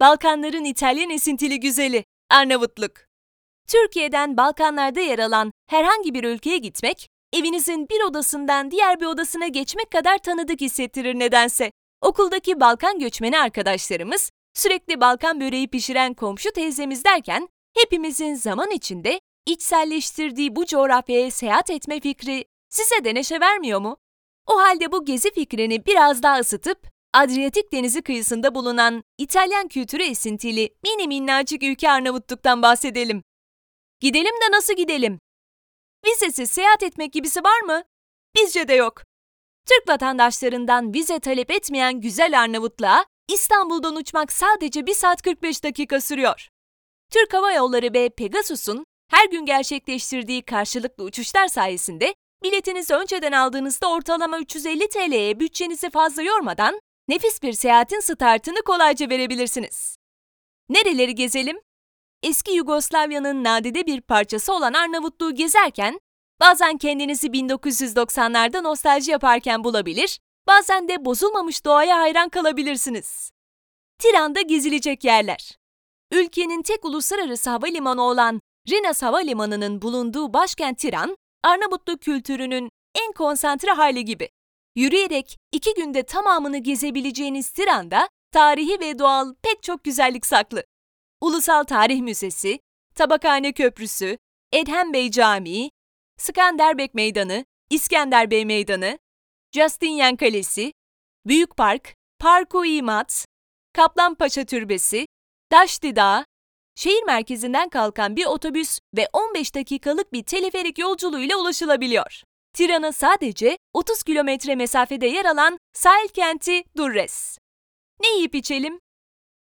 Balkanların İtalyan esintili güzeli, Arnavutluk. Türkiye'den Balkanlarda yer alan herhangi bir ülkeye gitmek, evinizin bir odasından diğer bir odasına geçmek kadar tanıdık hissettirir nedense. Okuldaki Balkan göçmeni arkadaşlarımız, sürekli Balkan böreği pişiren komşu teyzemiz derken, hepimizin zaman içinde içselleştirdiği bu coğrafyaya seyahat etme fikri size de neşe vermiyor mu? O halde bu gezi fikrini biraz daha ısıtıp Adriyatik Denizi kıyısında bulunan İtalyan kültürü esintili mini minnacık ülke Arnavutluk'tan bahsedelim. Gidelim de nasıl gidelim? Vizesiz seyahat etmek gibisi var mı? Bizce de yok. Türk vatandaşlarından vize talep etmeyen güzel Arnavutluğa İstanbul'dan uçmak sadece 1 saat 45 dakika sürüyor. Türk Hava Yolları ve Pegasus'un her gün gerçekleştirdiği karşılıklı uçuşlar sayesinde biletinizi önceden aldığınızda ortalama 350 TL'ye bütçenizi fazla yormadan nefis bir seyahatin startını kolayca verebilirsiniz. Nereleri gezelim? Eski Yugoslavya'nın nadide bir parçası olan Arnavutluğu gezerken, bazen kendinizi 1990'larda nostalji yaparken bulabilir, bazen de bozulmamış doğaya hayran kalabilirsiniz. Tiran'da gezilecek yerler. Ülkenin tek uluslararası havalimanı olan Rinas Havalimanı'nın bulunduğu başkent Tiran, Arnavutluk kültürünün en konsantre hali gibi. Yürüyerek iki günde tamamını gezebileceğiniz Tiran'da tarihi ve doğal pek çok güzellik saklı. Ulusal Tarih Müzesi, Tabakhane Köprüsü, Edhem Bey Camii, Skanderbek Meydanı, İskender Bey Meydanı, Justinian Kalesi, Büyük Park, Parku İmat, Kaplanpaşa Türbesi, Daşti Dağı, şehir merkezinden kalkan bir otobüs ve 15 dakikalık bir teleferik yolculuğuyla ulaşılabiliyor. Tiran'a sadece 30 kilometre mesafede yer alan sahil kenti Durres. Ne yiyip içelim?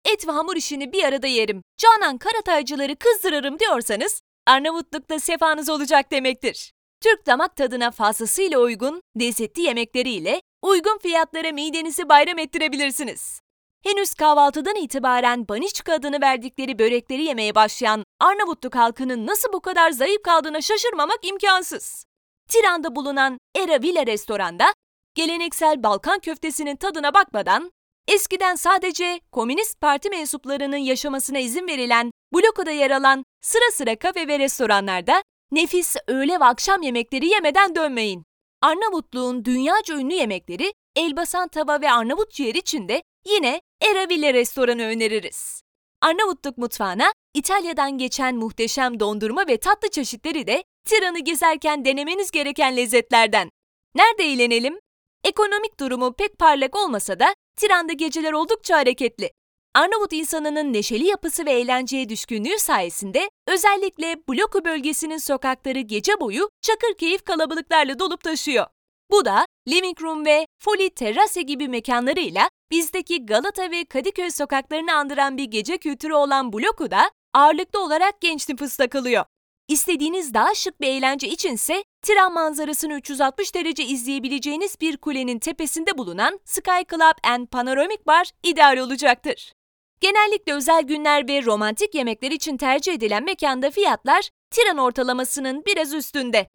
Et ve hamur işini bir arada yerim, Canan Karataycıları kızdırırım diyorsanız Arnavutluk'ta sefanız olacak demektir. Türk damak tadına fazlasıyla uygun, lezzetli yemekleriyle uygun fiyatlara midenizi bayram ettirebilirsiniz. Henüz kahvaltıdan itibaren baniçka adını verdikleri börekleri yemeye başlayan Arnavutluk halkının nasıl bu kadar zayıf kaldığına şaşırmamak imkansız. Tiran'da bulunan Era Villa restoranda geleneksel Balkan köftesinin tadına bakmadan eskiden sadece Komünist Parti mensuplarının yaşamasına izin verilen blokoda yer alan sıra sıra kafe ve restoranlarda nefis öğle ve akşam yemekleri yemeden dönmeyin. Arnavutluğun dünyaca ünlü yemekleri Elbasan tava ve Arnavut ciğer için de yine Eraville restoranı öneririz. Arnavutluk mutfağına İtalya'dan geçen muhteşem dondurma ve tatlı çeşitleri de Tiran'ı gezerken denemeniz gereken lezzetlerden. Nerede eğlenelim? Ekonomik durumu pek parlak olmasa da Tiran'da geceler oldukça hareketli. Arnavut insanının neşeli yapısı ve eğlenceye düşkünlüğü sayesinde özellikle Bloku bölgesinin sokakları gece boyu çakır keyif kalabalıklarla dolup taşıyor. Bu da Living Room ve Folly Terrasse gibi mekanlarıyla bizdeki Galata ve Kadıköy sokaklarını andıran bir gece kültürü olan Bloku'da ağırlıklı olarak genç nüfus takılıyor. İstediğiniz daha şık bir eğlence içinse Tiran manzarasını 360 derece izleyebileceğiniz bir kulenin tepesinde bulunan Sky Club and Panoramic Bar ideal olacaktır. Genellikle özel günler ve romantik yemekler için tercih edilen mekanda fiyatlar Tiran ortalamasının biraz üstünde.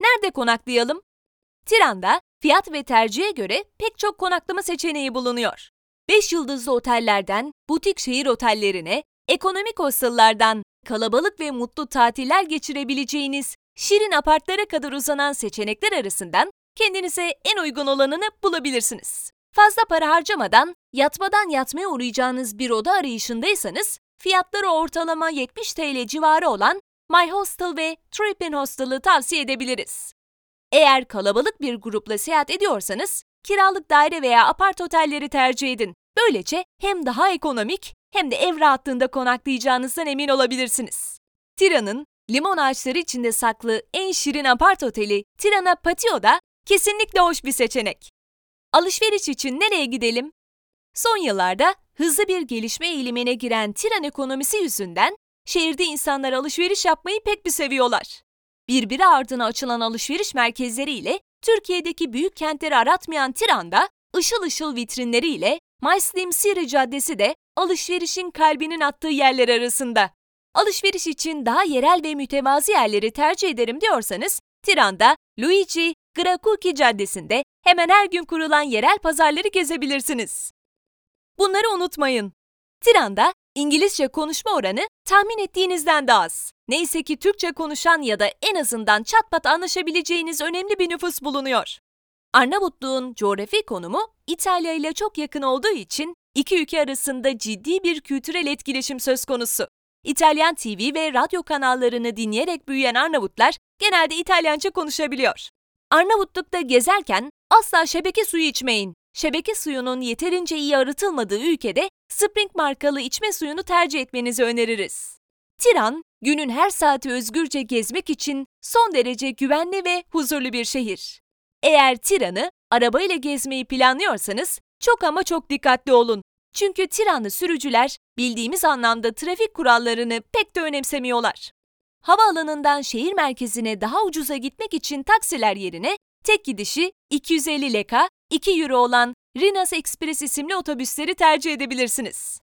Nerede konaklayalım? Tiran'da fiyat ve tercihe göre pek çok konaklama seçeneği bulunuyor. 5 yıldızlı otellerden butik şehir otellerine, ekonomik hostellardan kalabalık ve mutlu tatiller geçirebileceğiniz şirin apartlara kadar uzanan seçenekler arasından kendinize en uygun olanını bulabilirsiniz. Fazla para harcamadan yatmadan yatmaya uğrayacağınız bir oda arayışındaysanız fiyatları ortalama 70 TL civarı olan My Hostel ve Trippin Hostel'ı tavsiye edebiliriz. Eğer kalabalık bir grupla seyahat ediyorsanız kiralık daire veya apart otelleri tercih edin. Böylece hem daha ekonomik hem de ev rahatlığında konaklayacağınızdan emin olabilirsiniz. Tiran'ın limon ağaçları içinde saklı en şirin apart oteli Tirana Patio da kesinlikle hoş bir seçenek. Alışveriş için nereye gidelim? Son yıllarda hızlı bir gelişme eğilimine giren Tiran ekonomisi yüzünden şehirde insanlar alışveriş yapmayı pek bir seviyorlar. Birbiri ardına açılan alışveriş merkezleriyle Türkiye'deki büyük kentleri aratmayan Tiran'da ışıl ışıl vitrinleriyle Mayslim Siri Caddesi de alışverişin kalbinin attığı yerler arasında. Alışveriş için daha yerel ve mütevazi yerleri tercih ederim diyorsanız, Tiran'da Luigi Gracucci Caddesi'nde hemen her gün kurulan yerel pazarları gezebilirsiniz. Bunları unutmayın. Tiran'da İngilizce konuşma oranı tahmin ettiğinizden daha az. Neyse ki Türkçe konuşan ya da en azından çatpat anlaşabileceğiniz önemli bir nüfus bulunuyor. Arnavutluğun coğrafi konumu İtalya ile çok yakın olduğu için iki ülke arasında ciddi bir kültürel etkileşim söz konusu. İtalyan TV ve radyo kanallarını dinleyerek büyüyen Arnavutlar genelde İtalyanca konuşabiliyor. Arnavutluk'ta gezerken asla şebeke suyu içmeyin. Şebeke suyunun yeterince iyi arıtılmadığı ülkede Spring markalı içme suyunu tercih etmenizi öneririz. Tiran, günün her saati özgürce gezmek için son derece güvenli ve huzurlu bir şehir. Eğer Tiran'ı arabayla gezmeyi planlıyorsanız çok ama çok dikkatli olun. Çünkü Tiranlı sürücüler bildiğimiz anlamda trafik kurallarını pek de önemsemiyorlar. Havaalanından şehir merkezine daha ucuza gitmek için taksiler yerine tek gidişi 250 leka, 2 euro olan Rinas Express isimli otobüsleri tercih edebilirsiniz.